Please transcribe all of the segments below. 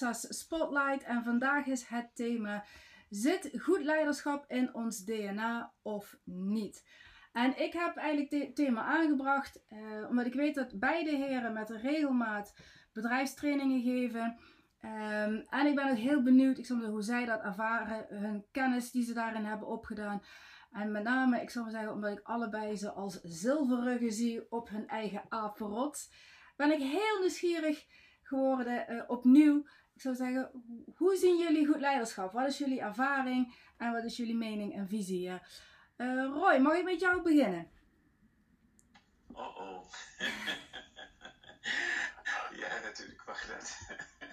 Larissa's Spotlight en vandaag is het thema Zit goed leiderschap in ons DNA of niet? En ik heb eigenlijk dit thema aangebracht uh, omdat ik weet dat beide heren met regelmaat bedrijfstrainingen geven. Um, en ik ben ook heel benieuwd ik zal hoe zij dat ervaren, hun kennis die ze daarin hebben opgedaan. En met name, ik zal maar zeggen, omdat ik allebei ze als zilverruggen zie op hun eigen apenrot, ben ik heel nieuwsgierig geworden uh, opnieuw. Zou zeggen, hoe zien jullie goed leiderschap? Wat is jullie ervaring en wat is jullie mening en visie? Uh, Roy, mag ik met jou beginnen? Oh oh. ja, natuurlijk mag dat.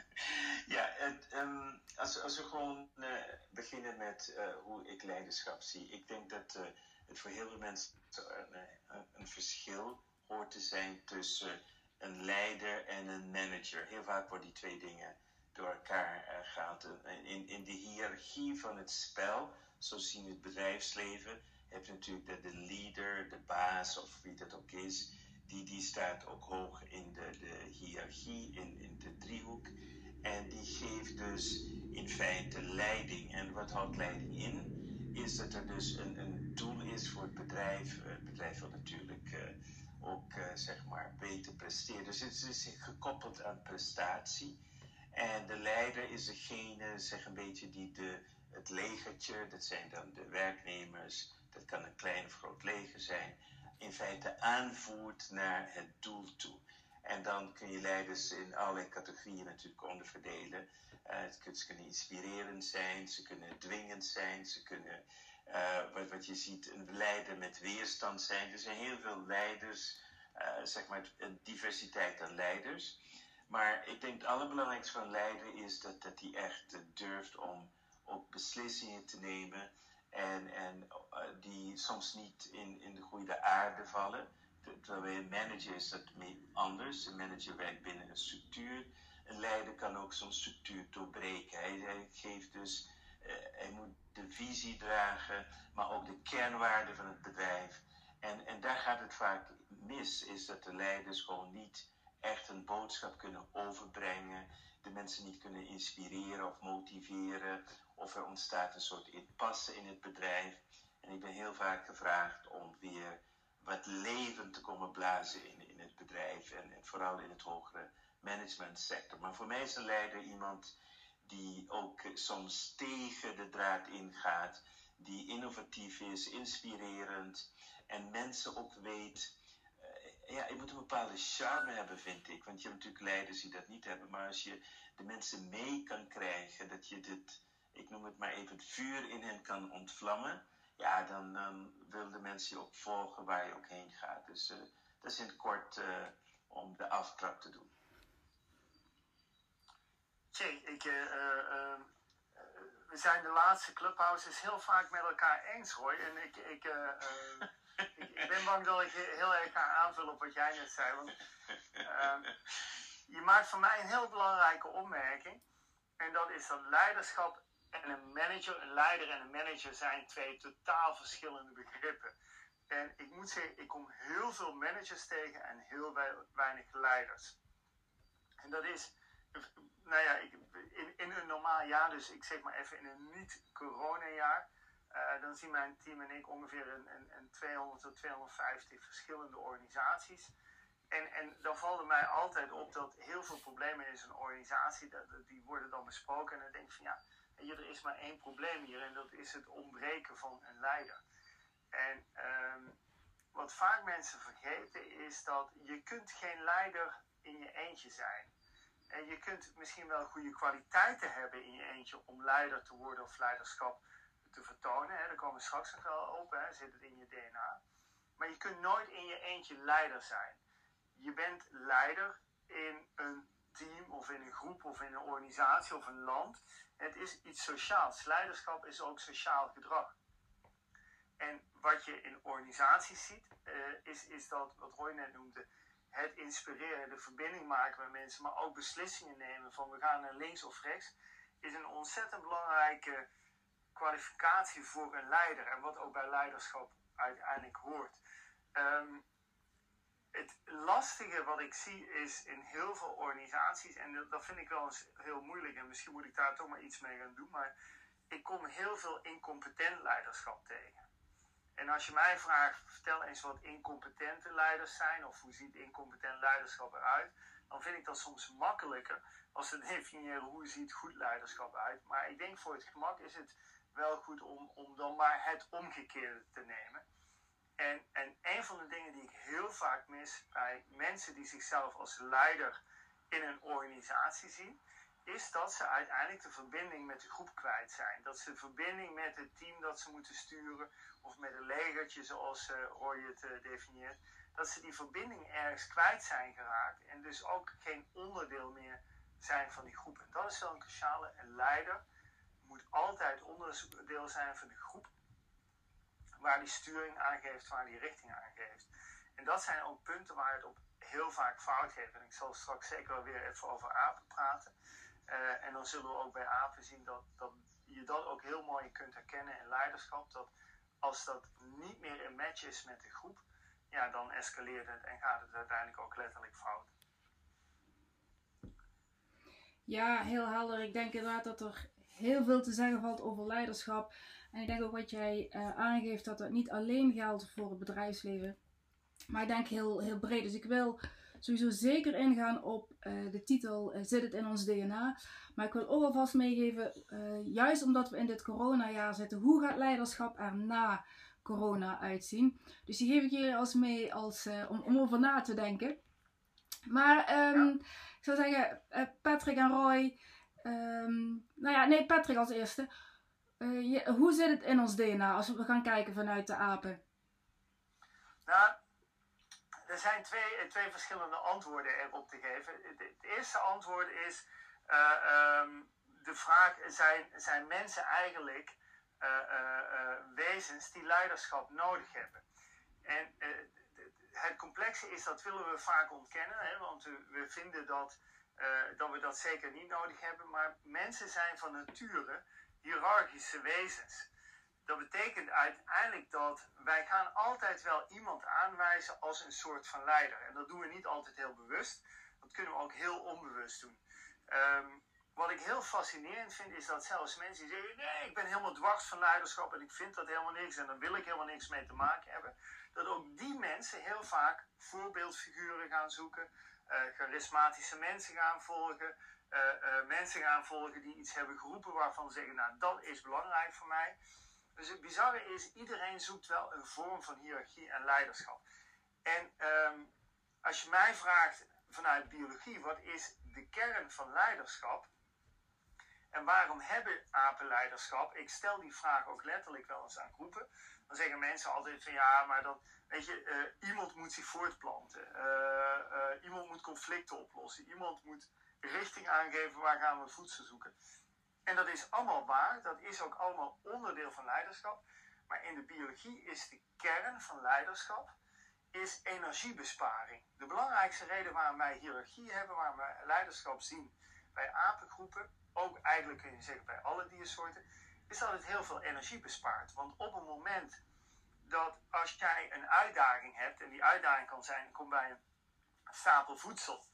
ja, het, um, als, als we gewoon uh, beginnen met uh, hoe ik leiderschap zie. Ik denk dat het voor heel veel mensen een, een, verschil hoort te zijn tussen een leider en een manager. Heel vaak worden die twee dingen door elkaar gehaald. In, in de hiërarchie van het spel, zo zien het bedrijfsleven, heb je natuurlijk de, de leader, de baas of wie dat ook is. Die, die staat ook hoog in de, de hiërarchie, in, in de driehoek. En die geeft dus in feite leiding. En wat houdt leiding in? Is dat er dus een, een doel is voor het bedrijf. Het bedrijf wil natuurlijk uh, ook zeg maar beter presteren. Dus het is gekoppeld aan prestatie. En de leider is degene, zeg een beetje, die de, het legertje, dat zijn dan de werknemers, dat kan een klein of groot leger zijn, in feite aanvoert naar het doel toe. En dan kun je leiders in allerlei categorieën natuurlijk onderverdelen. Uh, ze kunnen inspirerend zijn, ze kunnen dwingend zijn, ze kunnen, uh, wat, wat je ziet, een leider met weerstand zijn. Er zijn heel veel leiders, uh, zeg maar, een diversiteit aan leiders. Maar ik denk het allerbelangrijkste van een leider is dat, dat hij echt durft om ook beslissingen te nemen. En, en die soms niet in, in de goede aarde vallen. Terwijl een manager is dat anders. Een manager werkt binnen een structuur. Een leider kan ook zo'n structuur doorbreken. Hij, hij geeft dus, uh, hij moet de visie dragen, maar ook de kernwaarden van het bedrijf. En, en daar gaat het vaak mis, is dat de leiders gewoon niet echt een boodschap kunnen overbrengen. De mensen niet kunnen inspireren of motiveren. Of er ontstaat een soort impasse in het bedrijf. En ik ben heel vaak gevraagd om weer wat leven te komen blazen in, in het bedrijf en, en vooral in het hogere managementsector. Maar voor mij is een leider iemand die ook soms tegen de draad ingaat, die innovatief is, inspirerend en mensen ook weet. Ja, je moet een bepaalde charme hebben, vind ik. Want je hebt natuurlijk leiders die dat niet hebben. Maar als je de mensen mee kan krijgen, dat je dit, ik noem het maar even, het vuur in hen kan ontvlammen ja, dan, dan wil de mensen je ook volgen waar je ook heen gaat. Dus uh, dat is in het kort uh, om de aftrap te doen. Jay, ik, uh, we zijn de laatste clubhouses heel vaak met elkaar eens hoor. En ik, ik, ik, ben bang dat ik heel erg ga aanvullen op wat jij net zei. Want je maakt voor mij een heel belangrijke opmerking. En dat is dat leiderschap en een manager, een leider en een manager zijn twee totaal verschillende begrippen. En ik moet zeggen, ik kom heel veel managers tegen en heel weinig leiders. En dat is, nou ja, in, in een normaal jaar, dus ik zeg maar even in een niet-corona-jaar, uh, dan zien mijn team en ik ongeveer een, een, een 200 tot 250 verschillende organisaties. En, en dan valt mij altijd op dat heel veel problemen in zo'n organisatie, dat, die worden dan besproken. En dan denk ik van ja, je, er is maar één probleem hier en dat is het ontbreken van een leider. En um, wat vaak mensen vergeten is dat je kunt geen leider in je eentje zijn. En je kunt misschien wel goede kwaliteiten hebben in je eentje om leider te worden of leiderschap te vertonen. Hè. Daar komen we straks nog wel op, hè. zit het in je DNA. Maar je kunt nooit in je eentje leider zijn. Je bent leider in een team of in een groep of in een organisatie of een land. Het is iets sociaals. Leiderschap is ook sociaal gedrag. En wat je in organisaties ziet, uh, is, is dat, wat Roy net noemde, het inspireren, de verbinding maken met mensen, maar ook beslissingen nemen van we gaan naar links of rechts, is een ontzettend belangrijke kwalificatie voor een leider. En wat ook bij leiderschap uiteindelijk hoort. Um, het lastige wat ik zie is in heel veel organisaties, en dat vind ik wel eens heel moeilijk, en misschien moet ik daar toch maar iets mee gaan doen, maar ik kom heel veel incompetent leiderschap tegen. En als je mij vraagt, vertel eens wat incompetente leiders zijn, of hoe ziet incompetent leiderschap eruit, dan vind ik dat soms makkelijker als te definiëren hoe ziet goed leiderschap uit. Maar ik denk voor het gemak is het wel goed om, om dan maar het omgekeerde te nemen. En, en een van de dingen die ik heel vaak mis bij mensen die zichzelf als leider in een organisatie zien, is dat ze uiteindelijk de verbinding met de groep kwijt zijn. Dat ze de verbinding met het team dat ze moeten sturen, of met een legertje zoals uh, Roy het uh, definieert, dat ze die verbinding ergens kwijt zijn geraakt en dus ook geen onderdeel meer zijn van die groep. En dat is wel een cruciale. Leider moet altijd onderdeel zijn van de groep waar die sturing aangeeft, waar die richting aangeeft. En dat zijn ook punten waar het op heel vaak fout heeft. En ik zal straks zeker weer even over apen praten. Uh, en dan zullen we ook bij apen zien dat, dat je dat ook heel mooi kunt herkennen in leiderschap. Dat als dat niet meer een match is met de groep, ja, dan escaleert het en gaat het uiteindelijk ook letterlijk fout. Ja, heel helder. Ik denk inderdaad dat er heel veel te zeggen valt over leiderschap. En ik denk ook wat jij uh, aangeeft, dat dat niet alleen geldt voor het bedrijfsleven. Maar ik denk heel, heel breed. Dus ik wil sowieso zeker ingaan op uh, de titel uh, Zit het in ons DNA? Maar ik wil ook alvast meegeven, juist omdat we in dit coronajaar zitten, hoe gaat leiderschap er na corona uitzien? Dus die geef ik jullie als mee als, om, om over na te denken. Maar um, ik zou zeggen, Patrick en Roy, um, nou ja, nee, Patrick als eerste. Je, hoe zit het in ons DNA als we gaan kijken vanuit de apen? Nou, er zijn twee, eh, twee verschillende antwoorden erop te geven. Het, eerste antwoord is uh, um, de vraag: zijn, zijn mensen eigenlijk uh, wezens die leiderschap nodig hebben? En het complexe is dat willen we vaak ontkennen, hè, want we vinden dat, dat we dat zeker niet nodig hebben. Maar mensen zijn van nature hiërarchische wezens. Dat betekent uiteindelijk dat wij gaan altijd wel iemand aanwijzen als een soort van leider. En dat doen we niet altijd heel bewust. Dat kunnen we ook heel onbewust doen. Um, wat ik heel fascinerend vind is dat zelfs mensen die zeggen: nee, ik ben helemaal dwars van leiderschap en ik vind dat helemaal niks en daar wil ik helemaal niks mee te maken hebben. Dat ook die mensen heel vaak voorbeeldfiguren gaan zoeken, charismatische mensen gaan volgen, uh, uh, mensen gaan volgen die iets hebben geroepen waarvan ze zeggen, nou dat is belangrijk voor mij. Dus het bizarre is, iedereen zoekt wel een vorm van hiërarchie en leiderschap. En um, als je mij vraagt vanuit biologie, wat is de kern van leiderschap? En waarom hebben apen leiderschap? Ik stel die vraag ook letterlijk wel eens aan groepen. Dan zeggen mensen altijd van ja, maar dan, weet je, uh, iemand moet zich voortplanten. iemand moet conflicten oplossen. Iemand moet richting aangeven waar gaan we voedsel zoeken. En dat is allemaal waar, dat is ook allemaal onderdeel van leiderschap. Maar in de biologie is de kern van leiderschap is energiebesparing. De belangrijkste reden waarom wij hiërarchie hebben, waarom wij leiderschap zien bij apengroepen, ook eigenlijk kun je zeggen bij alle diersoorten, is dat het heel veel energie bespaart. Want op het moment dat als jij een uitdaging hebt, en die uitdaging kan zijn, kom bij een stapel voedsel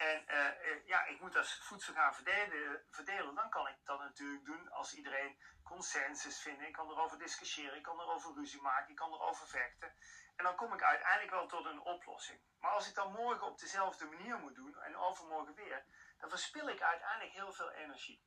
en uh, ja, ik moet als voedsel gaan verdelen, verdelen, dan kan ik dat natuurlijk doen als iedereen consensus vindt. Ik kan erover discussiëren, ik kan erover ruzie maken, ik kan erover vechten. En dan kom ik uiteindelijk wel tot een oplossing. Maar als ik dan morgen op dezelfde manier moet doen en overmorgen weer, dan verspil ik uiteindelijk heel veel energie.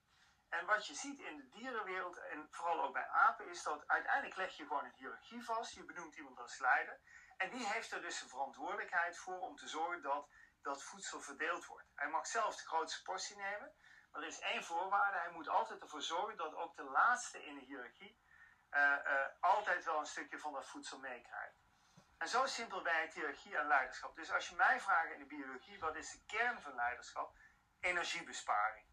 En wat je ziet in de dierenwereld en vooral ook bij apen, is dat uiteindelijk leg je gewoon een hiërarchie vast. Je benoemt iemand als leider. En die heeft er dus de verantwoordelijkheid voor om te zorgen dat dat voedsel verdeeld wordt. Hij mag zelf de grootste portie nemen, maar er is één voorwaarde. Hij moet altijd ervoor zorgen dat ook de laatste in de hiërarchie uh, uh, altijd wel een stukje van dat voedsel meekrijgt. En zo simpel het hiërarchie en leiderschap. Dus als je mij vraagt in de biologie, wat is de kern van leiderschap? Energiebesparing.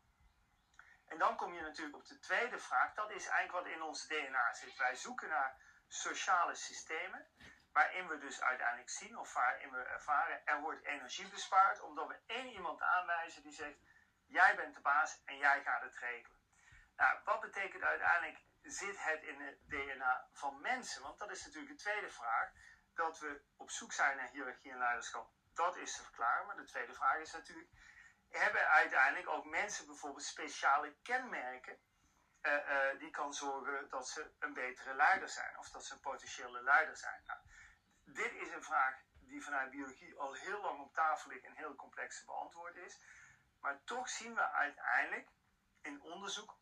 En dan kom je natuurlijk op de tweede vraag. Dat is eigenlijk wat in ons DNA zit. Wij zoeken naar sociale systemen waarin we dus uiteindelijk zien of waarin we ervaren, er wordt energie bespaard omdat we één iemand aanwijzen die zegt, jij bent de baas en jij gaat het regelen. Nou, wat betekent uiteindelijk, zit het in het DNA van mensen? Want dat is natuurlijk de tweede vraag. dat we op zoek zijn naar hiërarchie en leiderschap, dat is te verklaren. Maar de tweede vraag is natuurlijk, hebben uiteindelijk ook mensen bijvoorbeeld speciale kenmerken uh, uh, die kan zorgen dat ze een betere leider zijn of dat ze een potentiële leider zijn? Nou, dit is een vraag die vanuit biologie al heel lang op tafel ligt en heel complex te beantwoorden is. Maar toch zien we uiteindelijk in onderzoek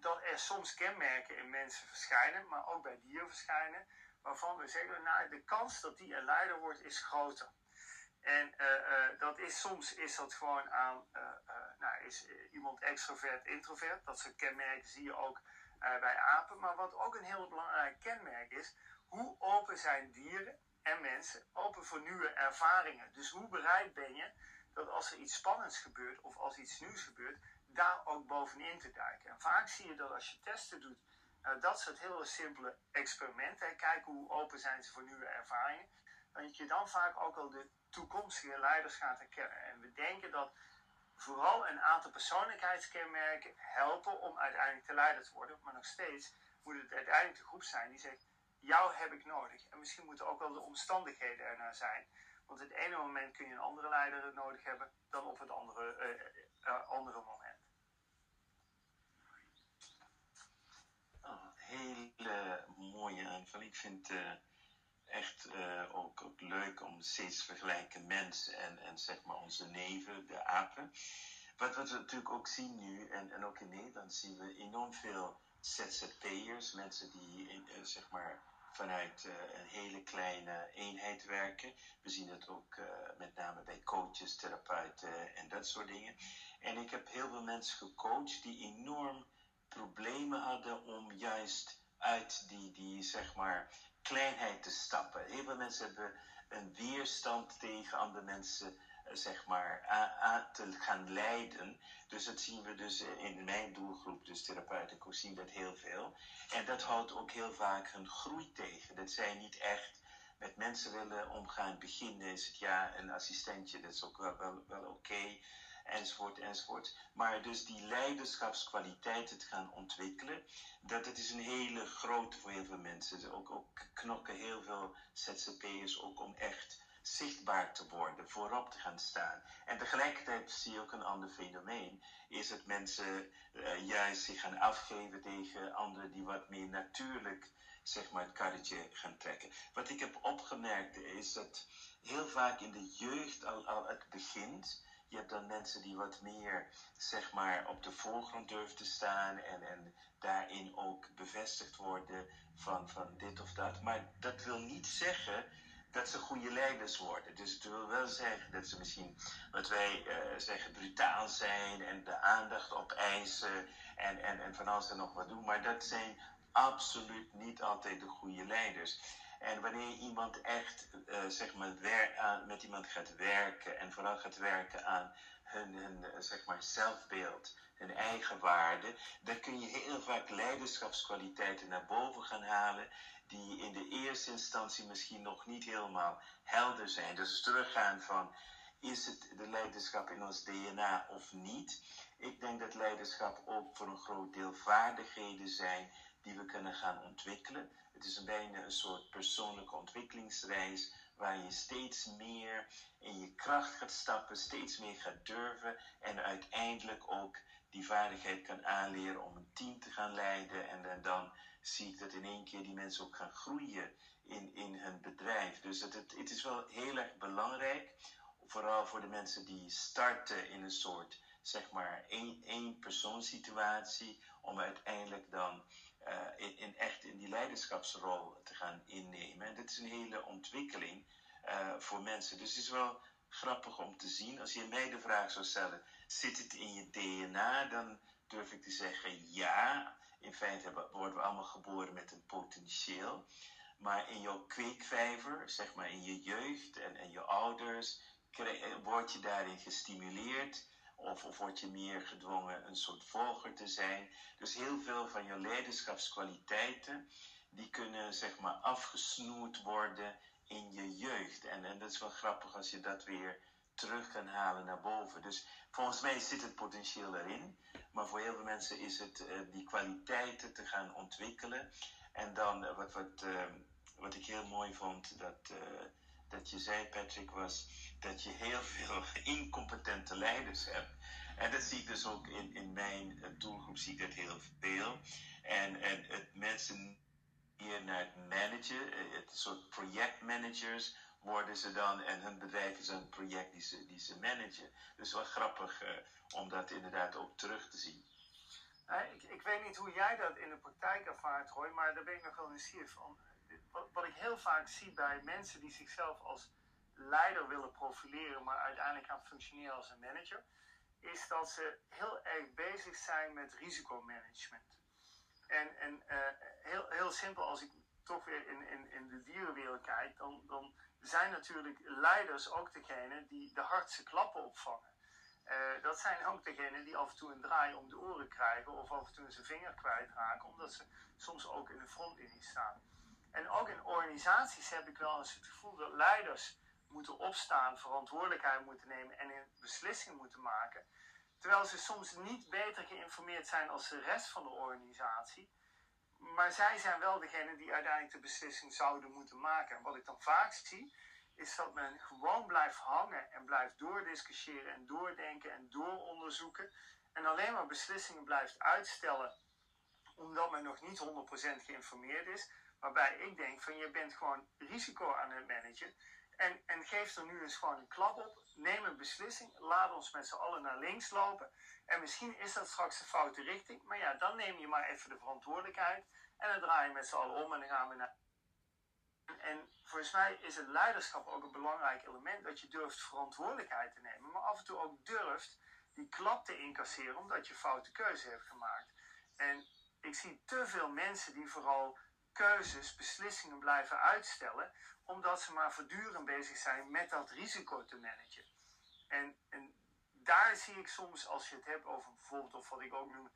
dat er soms kenmerken in mensen verschijnen, maar ook bij dieren verschijnen, waarvan we zeggen, nou, de kans dat die een leider wordt is groter. En uh, uh, dat is, soms is dat gewoon aan, uh, nou, is iemand extrovert, introvert. Dat soort kenmerken zie je ook bij apen. Maar wat ook een heel belangrijk kenmerk is, hoe open zijn dieren en mensen open voor nieuwe ervaringen. Dus hoe bereid ben je dat als er iets spannends gebeurt of als iets nieuws gebeurt, daar ook bovenin te duiken. En vaak zie je dat als je testen doet, dat soort hele simpele experimenten, kijken hoe open zijn ze voor nieuwe ervaringen, dat je dan vaak ook al de toekomstige leiders gaat herkennen. En we denken dat vooral een aantal persoonlijkheidskenmerken helpen om uiteindelijk te leider te worden, maar nog steeds moet het uiteindelijk de groep zijn die zegt, jou heb ik nodig. En misschien moeten ook wel de omstandigheden ernaar zijn. Want het ene moment kun je een andere leider nodig hebben dan op het andere, uh, uh, andere moment. Oh, hele mooie aanvulling. Ik vind echt ook, ook, leuk om steeds te vergelijken mensen en, en zeg maar onze neven, de apen. Wat, we natuurlijk ook zien nu, en, en ook in Nederland zien we enorm veel ZZP'ers, mensen die in, zeg maar vanuit een hele kleine eenheid werken. We zien het ook met name bij coaches, therapeuten en dat soort dingen. En ik heb heel veel mensen gecoacht die enorm problemen hadden om juist uit die, die zeg maar, kleinheid te stappen. Heel veel mensen hebben een weerstand tegen andere mensen zeg maar, aan te gaan leiden. Dus dat zien we dus in mijn doelgroep, dus therapeuten, zien dat heel veel. En dat houdt ook heel vaak hun groei tegen. Dat zij niet echt met mensen willen omgaan. Beginnen is het ja, een assistentje, dat is ook wel, wel, oké. Enzovoort, enzovoort. Maar dus die leiderschapskwaliteiten te gaan ontwikkelen, dat, dat is een hele grote voor heel veel mensen. Ook, ook knokken heel veel ZZP'ers ook om echt zichtbaar te worden, voorop te gaan staan. En tegelijkertijd zie je ook een ander fenomeen, is dat mensen uh, juist zich gaan afgeven tegen anderen die wat meer natuurlijk zeg maar, het karretje gaan trekken. Wat ik heb opgemerkt is dat heel vaak in de jeugd al, al het begint. Je hebt dan mensen die wat meer zeg maar, op de voorgrond durven te staan en, en daarin ook bevestigd worden van, van dit of dat. Maar dat wil niet zeggen dat ze goede leiders worden. Dus het wil wel zeggen dat ze misschien, wat wij uh, zeggen, brutaal zijn en de aandacht opeisen en, en, en van alles en nog wat doen. Maar dat zijn absoluut niet altijd de goede leiders. En wanneer iemand echt uh, zeg maar, aan, met iemand gaat werken en vooral gaat werken aan hun, hun uh, zeg maar, zelfbeeld, hun eigen waarde, dan kun je heel vaak leiderschapskwaliteiten naar boven gaan halen die in de eerste instantie misschien nog niet helemaal helder zijn. Dus teruggaan van is het de leiderschap in ons DNA of niet? Ik denk dat leiderschap ook voor een groot deel vaardigheden zijn die we kunnen gaan ontwikkelen. Het is bijna een soort persoonlijke ontwikkelingsreis waar je steeds meer in je kracht gaat stappen, steeds meer gaat durven en uiteindelijk ook die vaardigheid kan aanleren om een team te gaan leiden en, dan zie ik dat in één keer die mensen ook gaan groeien in, in hun bedrijf. Dus het, het, het is wel heel erg belangrijk, vooral voor de mensen die starten in een soort, zeg maar, één, één persoonssituatie, om uiteindelijk dan in, in, echt in die leiderschapsrol te gaan innemen. En dit is een hele ontwikkeling uh, voor mensen. Dus het is wel grappig om te zien. Als je mij de vraag zou stellen, zit het in je DNA? Dan durf ik te zeggen ja in feite worden we allemaal geboren met een potentieel. Maar in jouw kweekvijver, zeg maar in je jeugd en, en je ouders, word je daarin gestimuleerd. Of, of word je meer gedwongen een soort volger te zijn. Dus heel veel van je leiderschapskwaliteiten, die kunnen zeg maar afgesnoerd worden in je jeugd. En, en dat is wel grappig als je dat weer terug kan halen naar boven. Dus volgens mij zit het potentieel erin. Maar voor heel veel mensen is het uh, die kwaliteiten te gaan ontwikkelen. En dan uh, wat, wat uh, wat ik heel mooi vond, dat, dat je zei, Patrick, was dat je heel veel incompetente leiders hebt. En dat zie ik dus ook in, in mijn doelgroep, zie ik dat heel veel. En, en het mensen hier naar het managen, het soort projectmanagers worden ze dan en hun bedrijf is een project die ze, die ze managen. Dus wel grappig uh, om dat inderdaad ook terug te zien. ik, ik, weet niet hoe jij dat in de praktijk ervaart, Roy, maar daar ben ik nog wel nieuwsgierig van. Wat, ik heel vaak zie bij mensen die zichzelf als leider willen profileren, maar uiteindelijk gaan functioneren als een manager, is dat ze heel erg bezig zijn met risicomanagement. En, en uh, heel, heel simpel, als ik toch weer in, in, in de dierenwereld kijk, dan, dan zijn natuurlijk leiders ook degene die de hardste klappen opvangen. Uh, dat zijn ook degenen die af en toe een draai om de oren krijgen of af en toe zijn vinger kwijtraken, omdat ze soms ook in de frontlinie staan. En ook in organisaties heb ik wel eens het gevoel dat leiders moeten opstaan, verantwoordelijkheid moeten nemen en een beslissing moeten maken. Terwijl ze soms niet beter geïnformeerd zijn als de rest van de organisatie. Maar zij zijn wel degene die uiteindelijk de beslissing zouden moeten maken. En wat ik dan vaak zie, is dat men gewoon blijft hangen en blijft doordiscussiëren en doordenken en dooronderzoeken. En alleen maar beslissingen blijft uitstellen omdat men nog niet 100% geïnformeerd is. Waarbij ik denk van je bent gewoon risico aan het managen. En, en geef er nu eens gewoon een klap op. Neem een beslissing. Laat ons met z'n allen naar links lopen. En misschien is dat straks de foute richting. Maar ja, dan neem je maar even de verantwoordelijkheid. En dan draai je met z'n allen om en dan gaan we naar. En volgens mij is het leiderschap ook een belangrijk element. Dat je durft verantwoordelijkheid te nemen. Maar af en toe ook durft die klap te incasseren. Omdat je foute keuze hebt gemaakt. En ik zie te veel mensen die vooral keuzes, beslissingen blijven uitstellen omdat ze maar voortdurend bezig zijn met dat risico te managen. En, en daar zie ik soms, als je het hebt over bijvoorbeeld, of wat ik ook noem,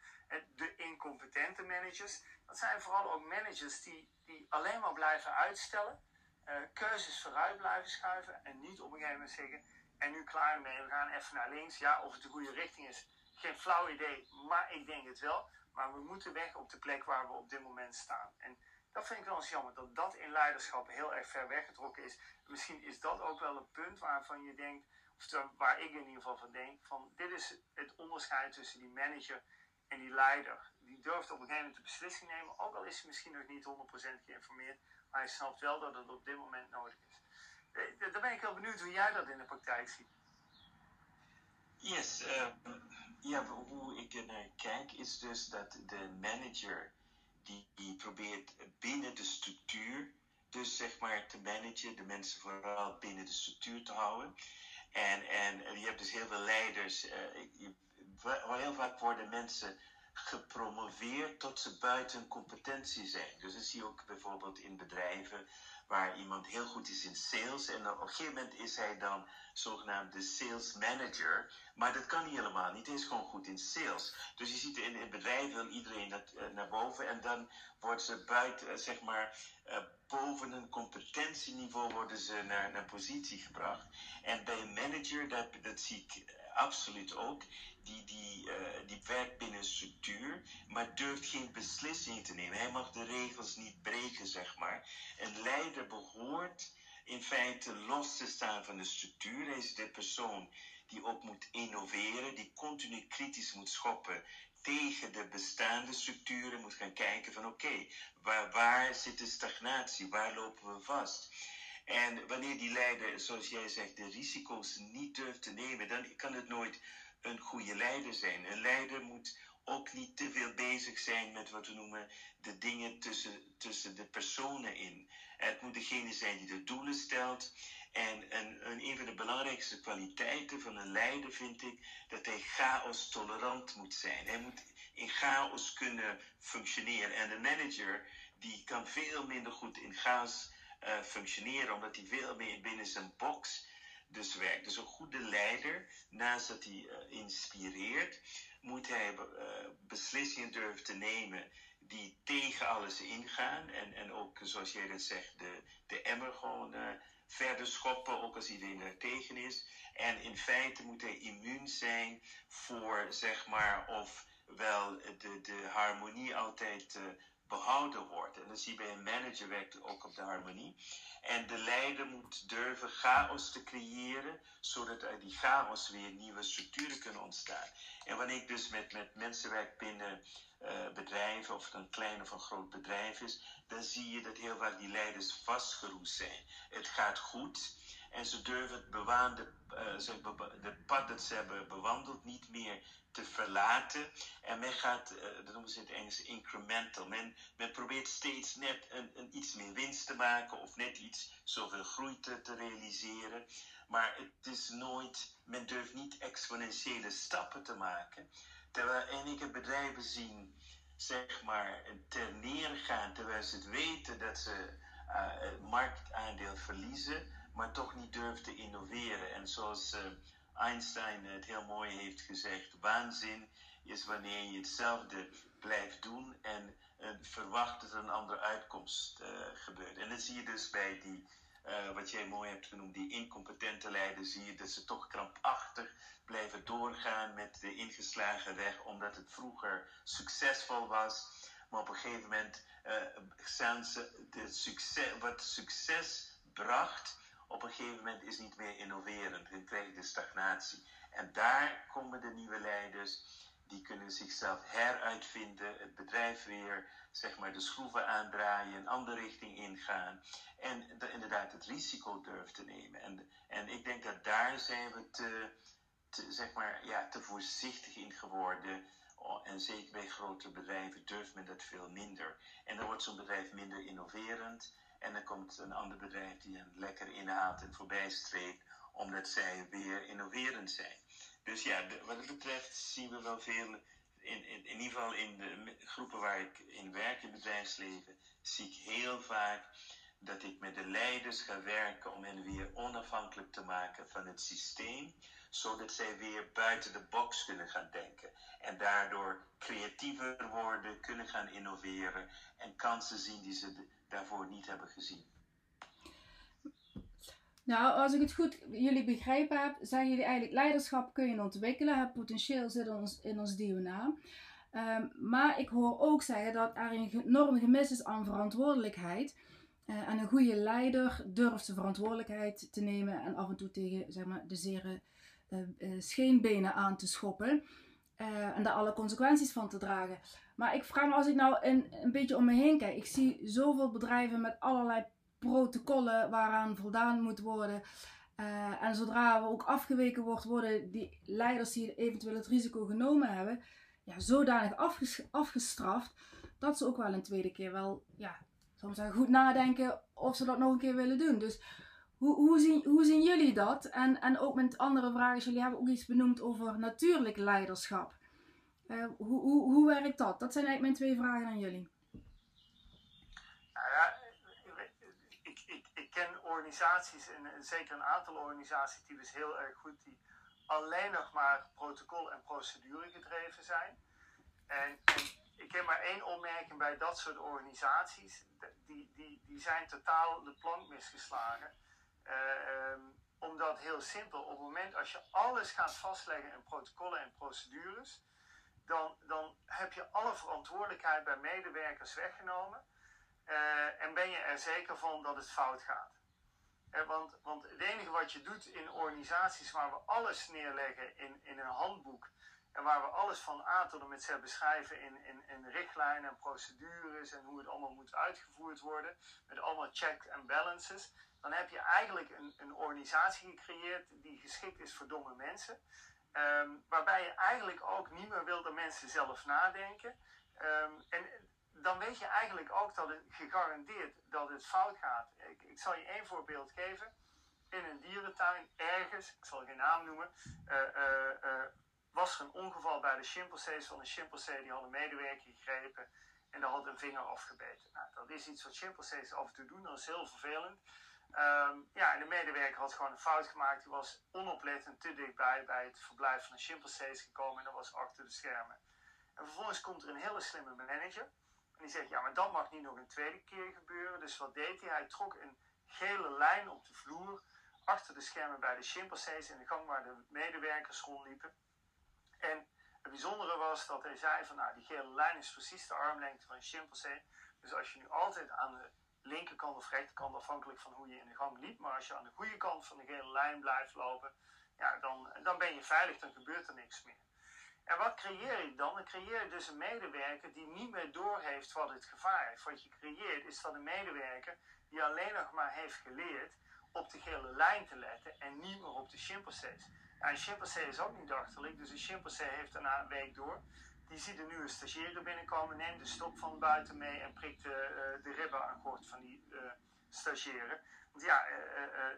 de incompetente managers. Dat zijn vooral ook managers die, die alleen maar blijven uitstellen, uh, keuzes vooruit blijven schuiven en niet op een gegeven moment zeggen: en nu klaar mee, we gaan even naar links. Ja, of het de goede richting is, geen flauw idee, maar ik denk het wel. Maar we moeten weg op de plek waar we op dit moment staan. En dat vind ik wel eens jammer, dat dat in leiderschap heel erg ver weggetrokken is. Misschien is dat ook wel een punt waarvan je denkt, of waar ik in ieder geval van denk, van dit is het onderscheid tussen die manager en die leider. Die durft op een gegeven moment de beslissing nemen, ook al is hij misschien nog niet 100% geïnformeerd, maar hij snapt wel dat het op dit moment nodig is. Eh, daar ben ik heel benieuwd hoe jij dat in de praktijk ziet. Yes, uh, ja, hoe ik er kijk is dus dat de manager die, probeert binnen de structuur, dus zeg maar te managen, de mensen vooral binnen de structuur te houden. En, en je hebt dus heel veel leiders, uh, heel vaak worden mensen gepromoveerd tot ze buiten competentie zijn. Dus dat zie je ook bijvoorbeeld in bedrijven waar iemand heel goed is in sales en op een gegeven moment is hij dan zogenaamd de sales manager. Maar dat kan niet helemaal niet. Hij is gewoon goed in sales. Dus je ziet in, in bedrijven wil iedereen dat, uh, naar boven en dan wordt ze buiten, uh, zeg maar, uh, boven een competentieniveau worden ze naar een positie gebracht. En bij een manager, dat, dat zie ik absoluut ook, die, die, die werkt binnen een structuur, maar durft geen beslissingen te nemen. Hij mag de regels niet breken, zeg maar. Een leider behoort in feite los te staan van de structuur. Hij is de persoon die ook moet innoveren, die continu kritisch moet schoppen tegen de bestaande structuren, moet gaan kijken van oké, waar, waar zit de stagnatie, waar lopen we vast? En wanneer die leider, zoals jij zegt, de risico's niet durft te nemen, dan kan het nooit een goede leider zijn. Een leider moet ook niet te veel bezig zijn met wat we noemen de dingen tussen, tussen de personen in. Het moet degene zijn die de doelen stelt. En een, een, een van de belangrijkste kwaliteiten van een leider vind ik dat hij chaos tolerant moet zijn. Hij moet in chaos kunnen functioneren. En een manager die kan veel minder goed in chaos uh, functioneren, omdat hij veel meer binnen zijn box dus werkt. Dus een goede leider, naast dat hij uh, inspireert, moet hij uh, beslissingen durven te nemen die tegen alles ingaan. En, en ook, zoals jij dat zegt, de, de emmer gewoon verder schoppen, ook als iedereen er tegen is. En in feite moet hij immuun zijn voor, zeg maar, of wel de, de harmonie altijd behouden wordt. En dan je bij een manager werkt ook op de harmonie. En de leider moet durven chaos te creëren, zodat uit die chaos weer nieuwe structuren kunnen ontstaan. En wanneer ik dus met, met mensen werk binnen uh, bedrijven, of het een klein of een groot bedrijf is, dan zie je dat heel vaak die leiders vastgeroest zijn. Het gaat goed en ze durven het bewaande, uh, de pad dat ze hebben bewandeld niet meer te verlaten. En men gaat, uh, dat noemen ze in het Engels incremental. Men, men probeert steeds net een, een, iets meer winst te maken of net iets zoveel groei te, realiseren. Maar het is nooit, men durft niet exponentiële stappen te maken. Terwijl, en ik heb bedrijven zien, zeg maar, ter neergaan terwijl ze het weten dat ze het marktaandeel verliezen, maar toch niet durven te innoveren. En zoals uh, Einstein het heel mooi heeft gezegd, waanzin is wanneer je hetzelfde blijft doen en uh, verwacht dat er een andere uitkomst gebeurt. En dat zie je dus bij die uh, wat jij mooi hebt genoemd, die incompetente leiders, zie je dat ze toch krampachtig blijven doorgaan met de ingeslagen weg, omdat het vroeger succesvol was. Maar op een gegeven moment uh, zijn ze succes, wat succes bracht, op een gegeven moment is niet meer innoverend. Dan krijg de stagnatie. En daar komen de nieuwe leiders die kunnen zichzelf heruitvinden, het bedrijf weer, zeg maar, de schroeven aandraaien, een andere richting ingaan en de, inderdaad het risico durven te nemen. En, en ik denk dat daar zijn we te, te, zeg maar, ja, te voorzichtig in geworden. Oh, en zeker bij grote bedrijven durft men dat veel minder. En dan wordt zo'n bedrijf minder innoverend. En dan komt een ander bedrijf die hem lekker inhaalt en voorbij streeft, omdat zij weer innoverend zijn. Dus ja, wat het betreft zien we wel veel, in, in, in ieder geval in de groepen waar ik in werk, in bedrijfsleven, zie ik heel vaak dat ik met de leiders ga werken om hen weer onafhankelijk te maken van het systeem, zodat zij weer buiten de box kunnen gaan denken en daardoor creatiever worden, kunnen gaan innoveren en kansen zien die ze daarvoor niet hebben gezien. Nou, als ik het goed jullie begrepen heb, zeggen jullie eigenlijk leiderschap kun je ontwikkelen. Het potentieel zit in ons, in ons DNA. Um, maar ik hoor ook zeggen dat er een enorm gemis is aan verantwoordelijkheid. Uh, en een goede leider durft zijn verantwoordelijkheid te nemen en af en toe tegen zeg maar, de zere uh, scheenbenen aan te schoppen. en daar alle consequenties van te dragen. Maar ik vraag me als ik nou een, een beetje om me heen kijk. Ik zie zoveel bedrijven met allerlei protocollen waaraan voldaan moet worden. Uh, en zodra we ook afgeweken wordt, worden die leiders die eventueel het risico genomen hebben, ja, zodanig afges afgestraft dat ze ook wel een tweede keer wel, ja, soms goed nadenken of ze dat nog een keer willen doen. Dus hoe, hoe, zien, hoe zien jullie dat? En, en ook met andere vragen, jullie hebben ook iets benoemd over natuurlijk leiderschap. Uh, hoe, hoe, hoe werkt dat? Dat zijn eigenlijk mijn twee vragen aan jullie. organisaties, en zeker een aantal organisatietypes heel erg goed, die alleen nog maar protocol en procedure gedreven zijn. En, ik heb maar één opmerking bij dat soort organisaties. Die, die, die zijn totaal de plank misgeslagen. Uh, um, omdat heel simpel, op het moment als je alles gaat vastleggen in protocollen en procedures, dan, dan heb je alle verantwoordelijkheid bij medewerkers weggenomen. Uh, en ben je er zeker van dat het fout gaat want, want het enige wat je doet in organisaties waar we alles neerleggen in, in een handboek en waar we alles van A tot en met Z beschrijven in, in, in richtlijnen en procedures en hoe het allemaal moet uitgevoerd worden, met allemaal checks en balances, dan heb je eigenlijk een, een organisatie gecreëerd die geschikt is voor domme mensen. Um, waarbij je eigenlijk ook niet meer wil dat mensen zelf nadenken. Um, en dan weet je eigenlijk ook dat het gegarandeerd dat het fout gaat. Ik, ik zal je één voorbeeld geven. In een dierentuin, ergens, ik zal geen naam noemen, uh, uh, uh, was er een ongeval bij de chimpansees van een chimpansee die had een medewerker gegrepen en daar had een vinger afgebeten. Nou, dat is iets wat chimpansees af en toe doen, dat is heel vervelend. Um, ja, en de medewerker had gewoon een fout gemaakt. Die was onoplettend te dichtbij bij het verblijf van de chimpansees gekomen en dat was achter de schermen. En vervolgens komt er een hele slimme manager en die zegt, ja, maar dat mag niet nog een tweede keer gebeuren. Dus wat deed hij? Hij trok een gele lijn op de vloer achter de schermen bij de chimpansees in de gang waar de medewerkers rondliepen. En Het bijzondere was dat hij zei van nou die gele lijn is precies de armlengte van een chimpansee. Dus als je nu altijd aan de linkerkant of rechterkant, afhankelijk van hoe je in de gang liep, maar als je aan de goede kant van de gele lijn blijft lopen, ja, dan, dan ben je veilig, dan gebeurt er niks meer. En wat creëer je dan? Dan creëer je dus een medewerker die niet meer doorheeft wat het gevaar heeft. Wat je creëert is dat een medewerker die alleen nog maar heeft geleerd op de gele lijn te letten en niet meer op de chimpansees. Ja, een chimpansee is ook niet achterlijk, dus een chimpansee heeft daarna een week door. Die ziet een nieuwe stagiaire binnenkomen, neemt de stok van buiten mee en prikt de, uh, de ribben aan kort van die uh, stagiaire. Want ja,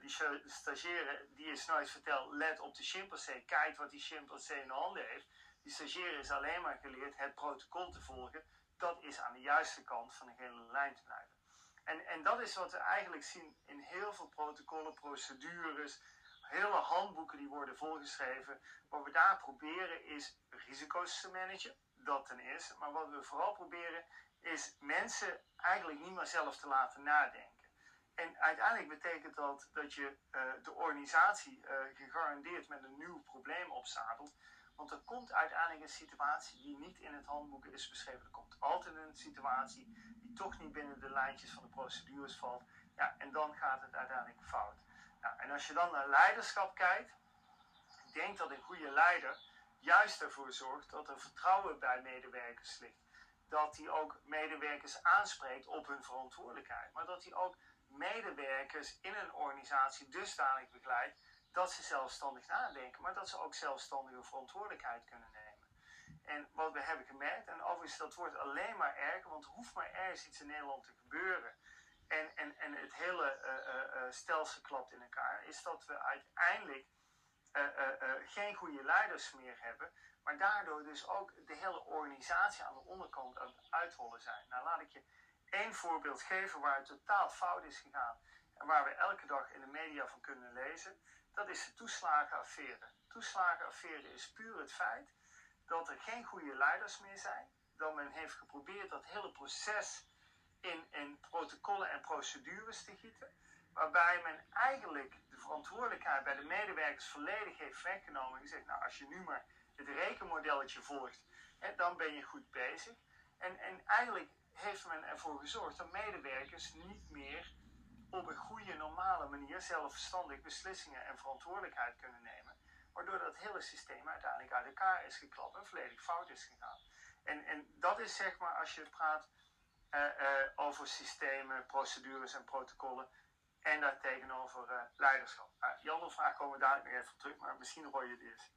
die stagiaire die is nooit verteld, let op de chimpansee, kijk wat die chimpansee in de handen heeft. Die stagiaire is alleen maar geleerd het protocol te volgen. Dat is aan de juiste kant van de gele lijn te blijven. En, en dat is wat we eigenlijk zien in heel veel protocollen, procedures, hele handboeken die worden volgeschreven. Wat we daar proberen is risico's te managen, dat ten eerste. Maar wat we vooral proberen is mensen eigenlijk niet meer zelf te laten nadenken. En uiteindelijk betekent dat dat je uh, de organisatie uh, gegarandeerd met een nieuw probleem opzadelt. Want er komt uiteindelijk een situatie die niet in het handboek is beschreven. Er komt altijd een situatie die toch niet binnen de lijntjes van de procedures valt. Ja, en dan gaat het uiteindelijk fout. Nou, en als je dan naar leiderschap kijkt, denk dat een goede leider juist ervoor zorgt dat er vertrouwen bij medewerkers ligt. Dat hij ook medewerkers aanspreekt op hun verantwoordelijkheid. Maar dat hij ook medewerkers in een organisatie dusdanig begeleidt dat ze zelfstandig nadenken, maar dat ze ook zelfstandige verantwoordelijkheid kunnen nemen. En wat we hebben gemerkt, en overigens dat wordt alleen maar erger, want er hoeft maar ergens iets in Nederland te gebeuren. En, en, en het hele uh, uh, stelsel klapt in elkaar, is dat we uiteindelijk geen goede leiders meer hebben, maar daardoor dus ook de hele organisatie aan de onderkant aan het uitrollen zijn. Nou, laat ik je één voorbeeld geven waar het totaal fout is gegaan en waar we elke dag in de media van kunnen lezen dat is de toeslagenaffaire. Toeslagenaffaire is puur het feit dat er geen goede leiders meer zijn. Dat men heeft geprobeerd dat hele proces in, protocollen en procedures te gieten. Waarbij men eigenlijk de verantwoordelijkheid bij de medewerkers volledig heeft weggenomen. En gezegd, nou als je nu maar het rekenmodelletje volgt, hè, dan ben je goed bezig. En, en eigenlijk heeft men ervoor gezorgd dat medewerkers niet meer op een goede, normale manier zelfstandig beslissingen en verantwoordelijkheid kunnen nemen. Waardoor dat hele systeem uiteindelijk uit elkaar is geklapt en volledig fout is gegaan. En, en dat is zeg maar als je praat over systemen, procedures en protocollen. En daar tegenover uh, leiderschap. Uh, die andere vraag komen we daar nog even terug, maar misschien hoor je het eerst.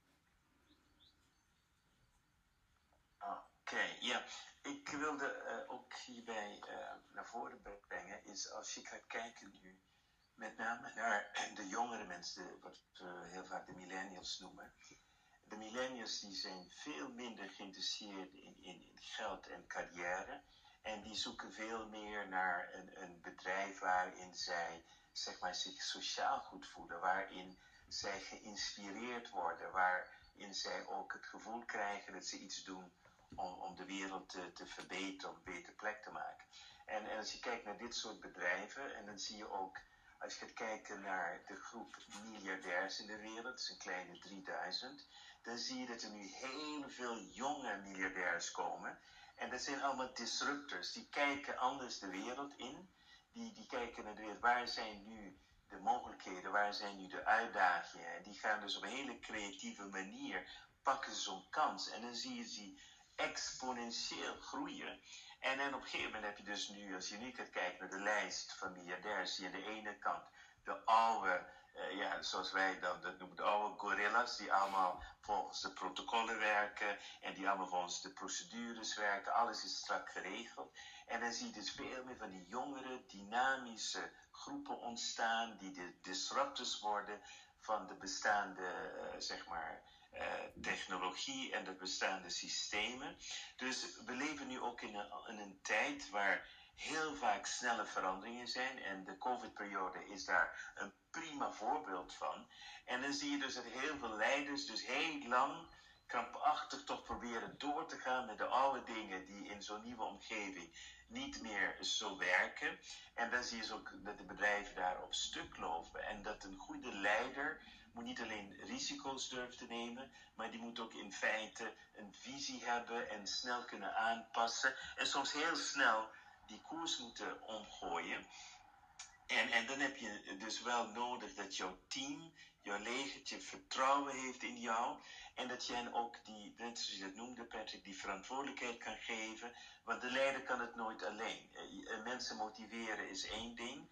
Oké, ja. Ik wilde ook hierbij uh, naar voren brengen, is als je gaat kijken nu, met name naar de jongere mensen, wat we heel vaak de millennials noemen. De millennials die zijn veel minder geïnteresseerd in, in, in geld en carrière. En die zoeken veel meer naar een, een bedrijf waarin zij zeg maar, zich sociaal goed voelen, waarin zij geïnspireerd worden, waarin zij ook het gevoel krijgen dat ze iets doen om, om de wereld te, te verbeteren, om een betere plek te maken. En, en als je kijkt naar dit soort bedrijven, en dan zie je ook, als je gaat kijken naar de groep miljardairs in de wereld, dat is een kleine 3000, dan zie je dat er nu heel veel jonge miljardairs komen. En dat zijn allemaal disruptors, die kijken anders de wereld in. Die, die kijken naar de wereld, waar zijn nu de mogelijkheden, waar zijn nu de uitdagingen. En die gaan dus op een hele creatieve manier, pakken ze zo'n kans. En dan zie je ze exponentieel groeien. En dan op een gegeven moment heb je dus nu, als je nu gaat naar de lijst van miljardairs, zie je aan de ene kant de oude, uh, ja, zoals wij dan dat noemen, de oude gorillas, die allemaal volgens de protocollen werken en die allemaal volgens de procedures werken. Alles is strak geregeld. En dan zie je dus veel meer van die jongere, dynamische groepen ontstaan, die de disruptors worden van de bestaande, uh, zeg maar, uh, technologie en de bestaande systemen. Dus we leven nu ook in een, in een tijd waar heel vaak snelle veranderingen zijn. En de COVID-periode is daar een prima voorbeeld van. En dan zie je dus dat heel veel leiders dus heel lang krampachtig toch proberen door te gaan met de oude dingen die in zo'n nieuwe omgeving niet meer zo werken. En dan zie je ook dat de bedrijven daar op stuk lopen. En dat een goede leider moet niet alleen risico's durven te nemen, maar die moet ook in feite een visie hebben en snel kunnen aanpassen. En soms heel snel die koers moeten omgooien. En, en dan heb je dus wel nodig dat jouw team, jouw legertje vertrouwen heeft in jou. En dat jij ook die, net zoals je dat noemde Patrick, die verantwoordelijkheid kan geven. Want de leider kan het nooit alleen. Eh, eh, mensen motiveren is één ding.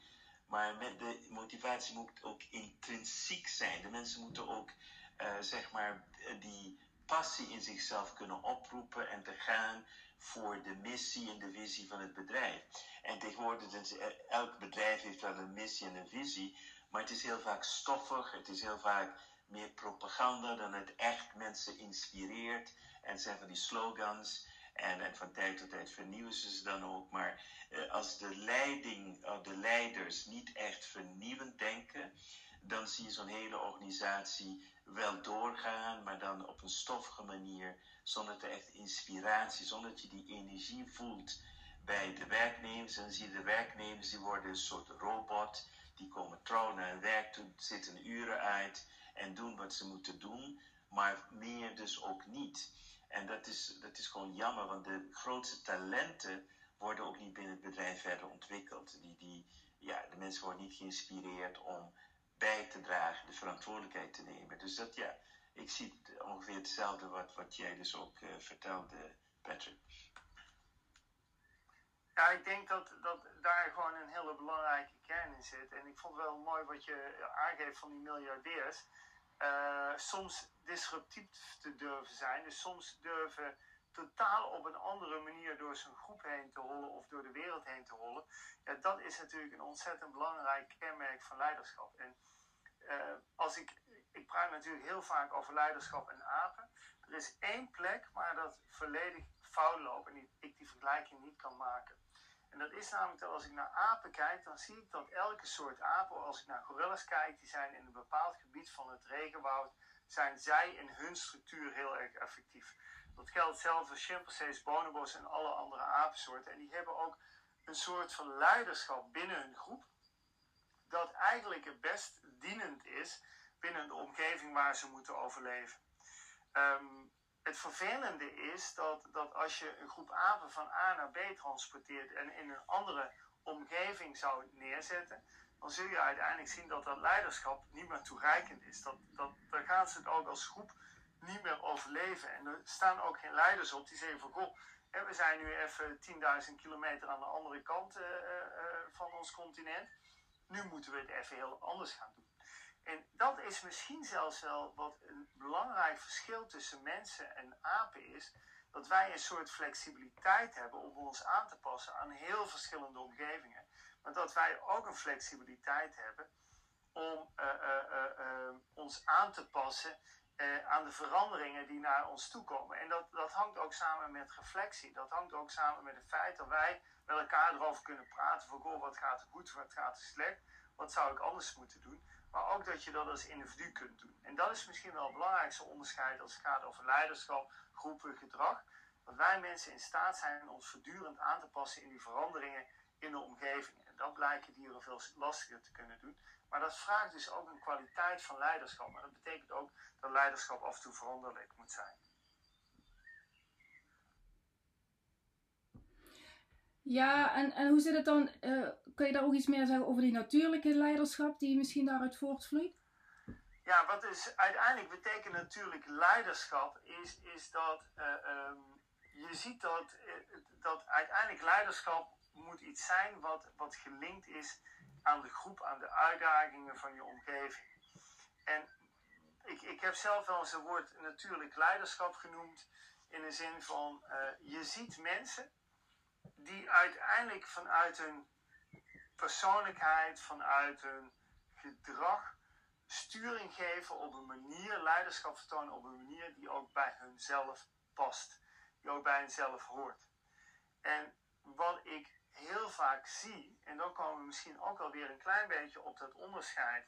Maar de motivatie moet ook intrinsiek zijn. De mensen moeten ook, uh, zeg maar, die passie in zichzelf kunnen oproepen en te gaan voor de missie en de visie van het bedrijf. En tegenwoordig, dus, elk bedrijf heeft wel een missie en een visie, maar het is heel vaak stoffig, het is heel vaak meer propaganda dan het echt mensen inspireert. En zijn van die slogans. En, en van tijd tot tijd vernieuwen ze ze dan ook. Maar eh, als de leiding, of de leiders niet echt vernieuwend denken, dan zie je zo'n hele organisatie wel doorgaan, maar dan op een stoffige manier, zonder te echt inspiratie, zonder dat je die energie voelt bij de werknemers. En dan zie je de werknemers, die worden een soort robot, die komen trouw naar hun werk toe, zitten uren uit en doen wat ze moeten doen, maar meer dus ook niet. En dat is, dat is gewoon jammer, want de grootste talenten worden ook niet binnen het bedrijf verder ontwikkeld. Die, die, ja, de mensen worden niet geïnspireerd om bij te dragen, de verantwoordelijkheid te nemen. Dus dat ja, ik zie ongeveer hetzelfde wat, wat jij dus ook uh, vertelde, Patrick. Ja, ik denk dat, dat daar gewoon een hele belangrijke kern in zit. En ik vond wel mooi wat je aangeeft van die miljardairs. Uh, soms disruptief te durven zijn. Dus soms durven totaal op een andere manier door zijn groep heen te rollen of door de wereld heen te rollen. Ja, dat is natuurlijk een ontzettend belangrijk kenmerk van leiderschap. En uh, als ik, ik praat natuurlijk heel vaak over leiderschap en apen. Er is één plek waar dat volledig fout loopt en ik die vergelijking niet kan maken. En dat is namelijk dat als ik naar apen kijk, dan zie ik dat elke soort apen, als ik naar gorillas kijk, die zijn in een bepaald gebied van het regenwoud, zijn zij in hun structuur heel erg effectief. Dat geldt zelfs voor chimpansees, bonobos en alle andere apensoorten. En die hebben ook een soort van leiderschap binnen hun groep, dat eigenlijk het best dienend is binnen de omgeving waar ze moeten overleven. Um, het vervelende is dat, dat als je een groep apen van A naar B transporteert en in een andere omgeving zou neerzetten, dan zul je uiteindelijk zien dat dat leiderschap niet meer toereikend is. Dat, dat, dan gaan ze het ook als groep niet meer overleven. En er staan ook geen leiders op die zeggen van goh, we zijn nu even 10.000 kilometer aan de andere kant uh, uh, van ons continent. Nu moeten we het even heel anders gaan doen. En dat is misschien zelfs wel wat een belangrijk verschil tussen mensen en apen is. Dat wij een soort flexibiliteit hebben om ons aan te passen aan heel verschillende omgevingen. Maar dat wij ook een flexibiliteit hebben om uh, uh, uh, ons aan te passen aan de veranderingen die naar ons toe komen. En dat, dat hangt ook samen met reflectie. Dat hangt ook samen met het feit dat wij met elkaar erover kunnen praten van wat gaat er goed, wat gaat er slecht, wat zou ik anders moeten doen maar ook dat je dat als individu kunt doen. En dat is misschien wel het belangrijkste onderscheid als het gaat over leiderschap, groepen, gedrag. Dat wij mensen in staat zijn ons voortdurend aan te passen in die veranderingen in de omgeving. En dat blijken dieren veel lastiger te kunnen doen. Maar dat vraagt dus ook een kwaliteit van leiderschap. Maar dat betekent ook dat leiderschap af en toe veranderlijk moet zijn. Ja, en, en hoe zit het dan? Uh, kun je daar ook iets meer zeggen over die natuurlijke leiderschap die misschien daaruit voortvloeit? Ja, wat dus uiteindelijk betekent natuurlijk leiderschap, is, is dat uh, um, je ziet dat, uh, dat uiteindelijk leiderschap moet iets zijn wat, wat gelinkt is aan de groep, aan de uitdagingen van je omgeving. En ik, ik heb zelf wel eens een woord natuurlijk leiderschap genoemd, in de zin van je ziet mensen die uiteindelijk vanuit hun persoonlijkheid, vanuit hun gedrag sturing geven op een manier, leiderschap vertonen op een manier die ook bij hunzelf past, die ook bij hunzelf hoort. En wat ik heel vaak zie, en dan komen we misschien ook alweer een klein beetje op dat onderscheid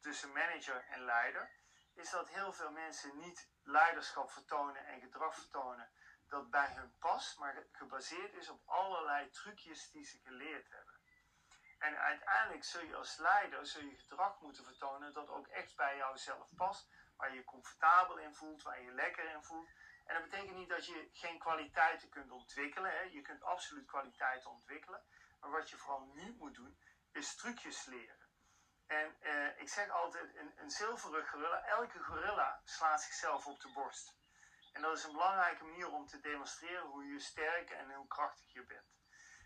tussen manager en leider, is dat heel veel mensen niet leiderschap vertonen en gedrag vertonen dat bij hun past, maar gebaseerd is op allerlei trucjes die ze geleerd hebben. En uiteindelijk zul je als leider zul je gedrag moeten vertonen dat ook echt bij jouzelf past, waar je je comfortabel in voelt, waar je je lekker in voelt. En dat betekent niet dat je geen kwaliteiten kunt ontwikkelen. Hè. Je kunt absoluut kwaliteiten ontwikkelen. Maar wat je vooral niet moet doen, is trucjes leren. En eh, ik zeg altijd, een, een gorilla, elke gorilla slaat zichzelf op de borst. En dat is een belangrijke manier om te demonstreren hoe je sterk en hoe krachtig je bent.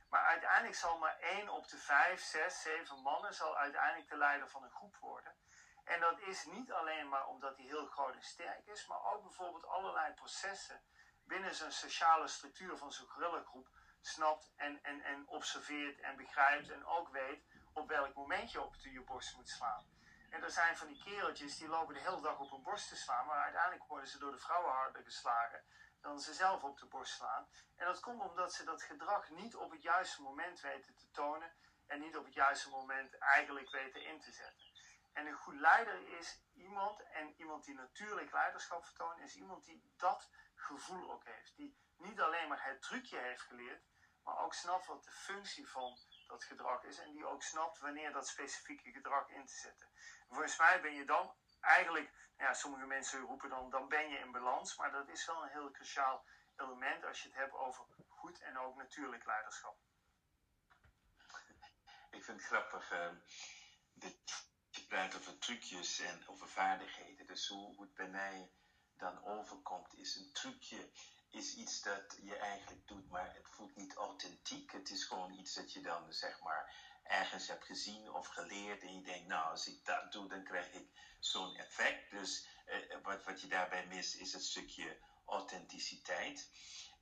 Maar uiteindelijk zal maar één op de vijf, zes, zeven mannen zal uiteindelijk de leider van een groep worden. En dat is niet alleen maar omdat hij heel groot en sterk is, maar ook bijvoorbeeld allerlei processen binnen zijn sociale structuur van zo'n gorillagroep snapt en, en, en observeert en begrijpt en ook weet op welk moment je op je borst moet slaan. En er zijn van die kereltjes die lopen de hele dag op hun borst te slaan, maar uiteindelijk worden ze door de vrouwen harder geslagen dan ze zelf op de borst slaan. En dat komt omdat ze dat gedrag niet op het juiste moment weten te tonen en niet op het juiste moment eigenlijk weten in te zetten. En een goed leider is iemand, en iemand die natuurlijk leiderschap vertoont, is iemand die dat gevoel ook heeft. Die niet alleen maar het trucje heeft geleerd, maar ook snapt wat de functie van dat gedrag is. En die ook snapt wanneer dat specifieke gedrag in te zetten. volgens mij ben je dan eigenlijk, nou ja, sommige mensen roepen dan, dan ben je in balans. Maar dat is wel een heel cruciaal element als je het hebt over goed en ook natuurlijk leiderschap. Ik vind het grappig uh, dat je praat over trucjes en over vaardigheden. Dus hoe, het bij mij dan overkomt, is een trucje is iets dat je eigenlijk doet, maar het voelt niet authentiek. Het is gewoon iets dat je dan zeg maar ergens hebt gezien of geleerd en je denkt, nou, als ik dat doe, dan krijg ik zo'n effect. Dus eh, wat, wat je daarbij mist, is het stukje authenticiteit.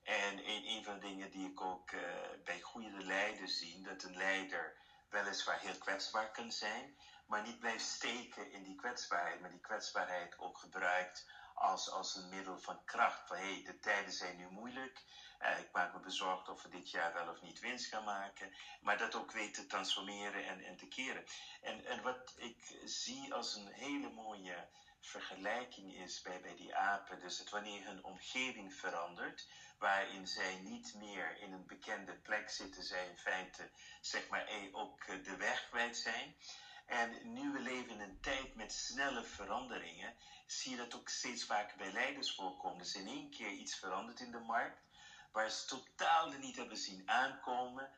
En een, een van de dingen die ik ook uh, bij goede leiders zie, dat een leider weliswaar heel kwetsbaar kan zijn, maar niet blijft steken in die kwetsbaarheid, maar die kwetsbaarheid ook gebruikt als, als een middel van kracht. Van hé, hey, de tijden zijn nu moeilijk. Uh, ik maak me bezorgd of we dit jaar wel of niet winst gaan maken. Maar dat ook weet te transformeren en, en te keren. En, en wat ik zie als een hele mooie vergelijking is bij, bij die apen. Dus het wanneer hun omgeving verandert. Waarin zij niet meer in een bekende plek zitten. Zij in feite zeg maar ook de weg kwijt zijn. En nu we leven in een tijd met snelle veranderingen, zie je dat ook steeds vaker bij leiders voorkomen. Dus in één keer iets verandert in de markt, waar ze totaal niet hebben zien aankomen.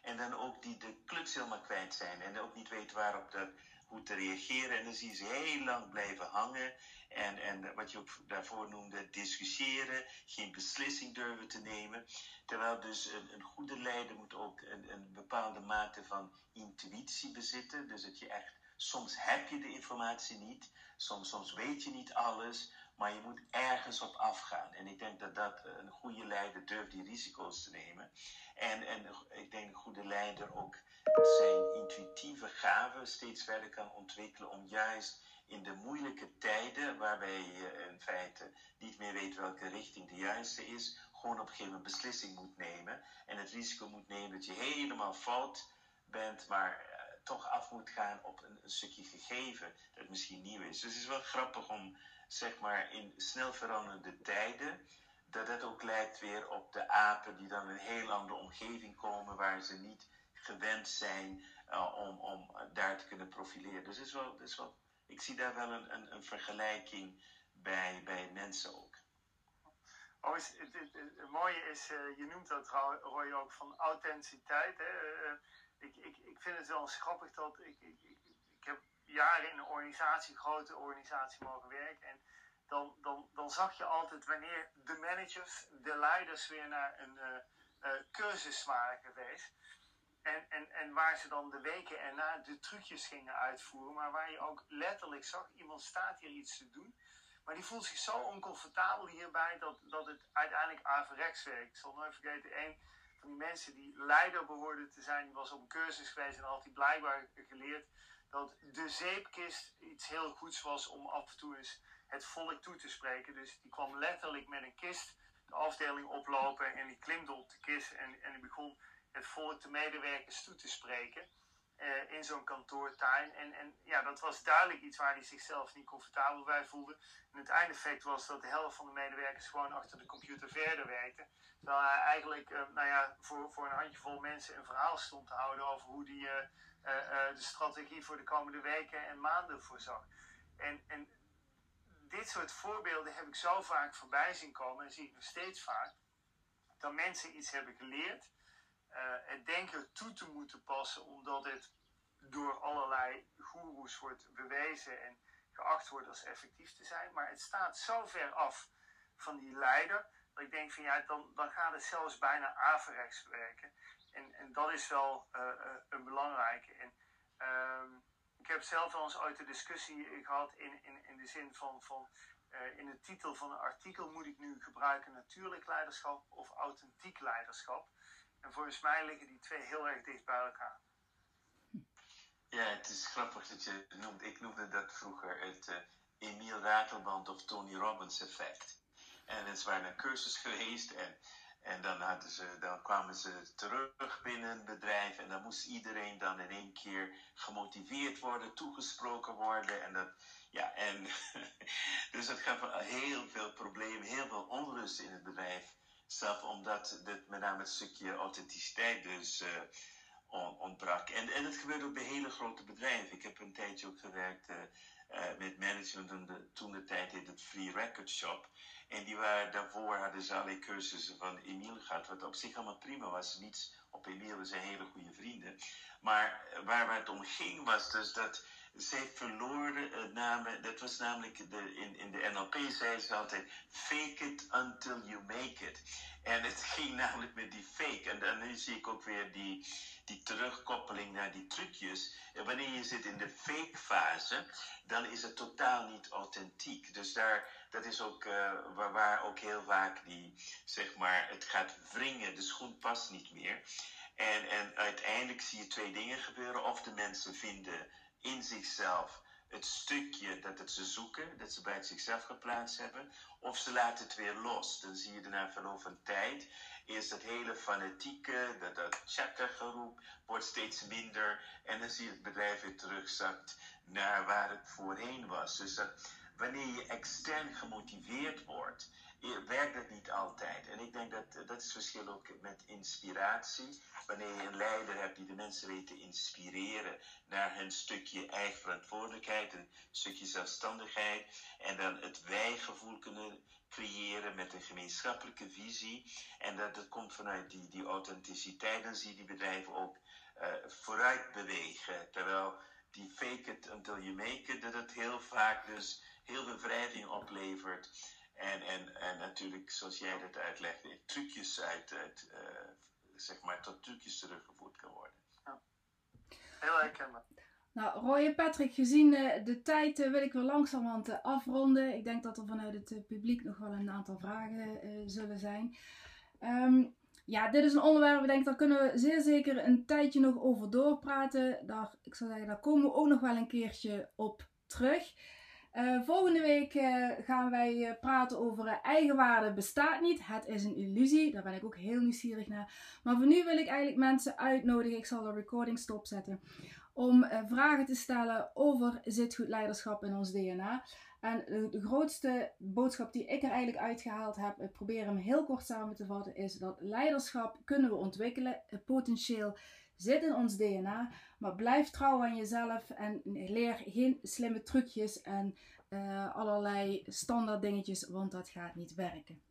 En dan ook die de clubs helemaal kwijt zijn en ook niet weten waarop dat, hoe te reageren. En dan zie je ze heel lang blijven hangen. En, en wat je ook daarvoor noemde, discussiëren, geen beslissing durven te nemen. Terwijl dus een, een goede leider moet ook een, een bepaalde mate van intuïtie bezitten. Dus dat je echt, soms heb je de informatie niet, soms, soms weet je niet alles, maar je moet ergens op afgaan. En ik denk dat, dat een goede leider durft die risico's te nemen. En, en ik denk een goede leider ook zijn intuïtieve gaven steeds verder kan ontwikkelen om juist in de moeilijke tijden, waarbij je in feite niet meer weet welke richting de juiste is, gewoon op een gegeven moment beslissing moet nemen. En het risico moet nemen dat je helemaal fout bent, maar uh, toch af moet gaan op een, een, stukje gegeven dat misschien nieuw is. Dus het is wel grappig om, zeg maar, in snel veranderende tijden, dat het ook lijkt weer op de apen die dan in een heel andere omgeving komen, waar ze niet gewend zijn uh, om, om daar te kunnen profileren. Dus is wel, is wel ik zie daar wel een, een, een vergelijking bij, bij mensen ook. Oh, het, het, mooie is, uh, je noemt dat Roy ook van authenticiteit. Hè? Uh, ik, ik, ik vind het wel grappig dat ik, ik, jaren in een organisatie, een grote organisatie mogen werken. En dan, dan, dan zag je altijd wanneer de managers, de leiders weer naar een uh, cursus waren geweest. En, en, en waar ze dan de weken erna de trucjes gingen uitvoeren, maar waar je ook letterlijk zag, iemand staat hier iets te doen. Maar die voelt zich zo oncomfortabel hierbij dat, dat het uiteindelijk averechts werkt. Ik zal nooit vergeten, een van die mensen die leider behoorde te zijn, was op een cursus geweest en had hij blijkbaar geleerd dat de zeepkist iets heel goeds was om af en toe eens het volk toe te spreken. Dus die kwam letterlijk met een kist de afdeling oplopen en die klimde op de kist en, en die begon het volk, de medewerkers toe te spreken. uh, in zo'n kantoortuin. En, en ja, dat was duidelijk iets waar hij zichzelf niet comfortabel bij voelde. En het eindeffect was dat de helft van de medewerkers gewoon achter de computer verder werkte. Terwijl hij eigenlijk uh, nou ja, voor, voor een handjevol mensen een verhaal stond te houden over hoe hij uh, de strategie voor de komende weken en maanden voorzag. En, en dit soort voorbeelden heb ik zo vaak voorbij zien komen en zie ik nog steeds vaak. Dat mensen iets hebben geleerd het denken toe te moeten passen, omdat het door allerlei goeroes wordt bewezen en geacht wordt als effectief te zijn. Maar het staat zo ver af van die leider, dat ik denk van ja, dan, dan gaat het zelfs bijna averechts werken. En, en dat is wel uh, uh, een belangrijke. En, uh, ik heb zelf wel eens ooit een discussie gehad in, in, in de zin van, van in de titel van een artikel moet ik nu gebruiken natuurlijk leiderschap of authentiek leiderschap. En volgens mij liggen die twee heel erg dicht bij elkaar. Ja, het is grappig dat je het noemt. Ik noemde dat vroeger het uh, Emiel Ratelband of Tony Robbins effect. En het waren een cursus geweest en, en dan, hadden ze, dan kwamen ze terug binnen het bedrijf en dan moest iedereen dan in één keer gemotiveerd worden, toegesproken worden. En dat, ja, en dus dat gaf heel veel problemen, heel veel onrust in het bedrijf. Zelf omdat dit, met name het stukje authenticiteit dus uh, ontbrak. En, en het gebeurt ook bij hele grote bedrijven. Ik heb een tijdje ook gewerkt uh, met management toen de tijd heette het Free Record Shop. En die waren, daarvoor hadden ze allerlei cursussen van Emiel gehad, wat op zich allemaal prima was. Niets op Emiel, we zijn hele goede vrienden. Maar waar het om ging was dus dat zij verloren het namen, dat was namelijk de, in, in de NLP zei ze altijd fake it until you make it. En het ging namelijk met die fake. En dan nu zie ik ook weer die, die terugkoppeling naar die trucjes. En wanneer je zit in de fake fase, dan is het totaal niet authentiek. Dus daar, dat is ook uh, waar, waar ook heel vaak die, zeg maar, het gaat wringen, de schoen past niet meer. En, en uiteindelijk zie je twee dingen gebeuren. Of de mensen vinden in zichzelf het stukje dat het ze zoeken, dat ze bij zichzelf geplaatst hebben, of ze laten het weer los. Dan zie je daarna verloop van tijd, is dat hele fanatieke, dat, dat chakra-geroep wordt steeds minder en dan zie je het bedrijf weer terugzakt naar waar het voorheen was. Dus dat wanneer je extern gemotiveerd wordt, werkt dat niet altijd. En ik denk dat dat is verschil ook met inspiratie. Wanneer je een leider hebt die de mensen weet te inspireren naar een stukje eigen verantwoordelijkheid, een stukje zelfstandigheid en dan het wijgevoel kunnen creëren met een gemeenschappelijke visie. En dat, dat komt vanuit die, die authenticiteit. Dan zie je die bedrijven ook uh, vooruit bewegen. Terwijl die fake it until you make it, dat het heel vaak dus heel veel wrijving oplevert. En, en, en natuurlijk, zoals jij dat uitlegde, trucjes uit, uit uh, zeg maar, tot trucjes teruggevoerd kan worden. Ja. Heel herkenbaar. Nou, Roy en Patrick, gezien uh, de tijd uh, wil ik weer langzamerhand afronden. Ik denk dat er vanuit het publiek nog wel een aantal vragen zullen zijn. Um, ja, dit is een onderwerp, ik denk, daar kunnen we zeer zeker een tijdje nog over doorpraten. Daar, ik zou zeggen, daar komen we ook nog wel een keertje op terug. Uh, volgende week uh, gaan wij uh, praten over eigenwaarde bestaat niet. Het is een illusie. Daar ben ik ook heel nieuwsgierig naar. Maar voor nu wil ik eigenlijk mensen uitnodigen. Ik zal de recording stopzetten. Om vragen te stellen over zit goed leiderschap in ons DNA. En de grootste boodschap die ik er eigenlijk uitgehaald heb, ik probeer hem heel kort samen te vatten, is dat leiderschap kunnen we ontwikkelen. Het potentieel zit in ons DNA. Maar blijf trouw aan jezelf en leer geen slimme trucjes en uh, allerlei standaard dingetjes, want dat gaat niet werken.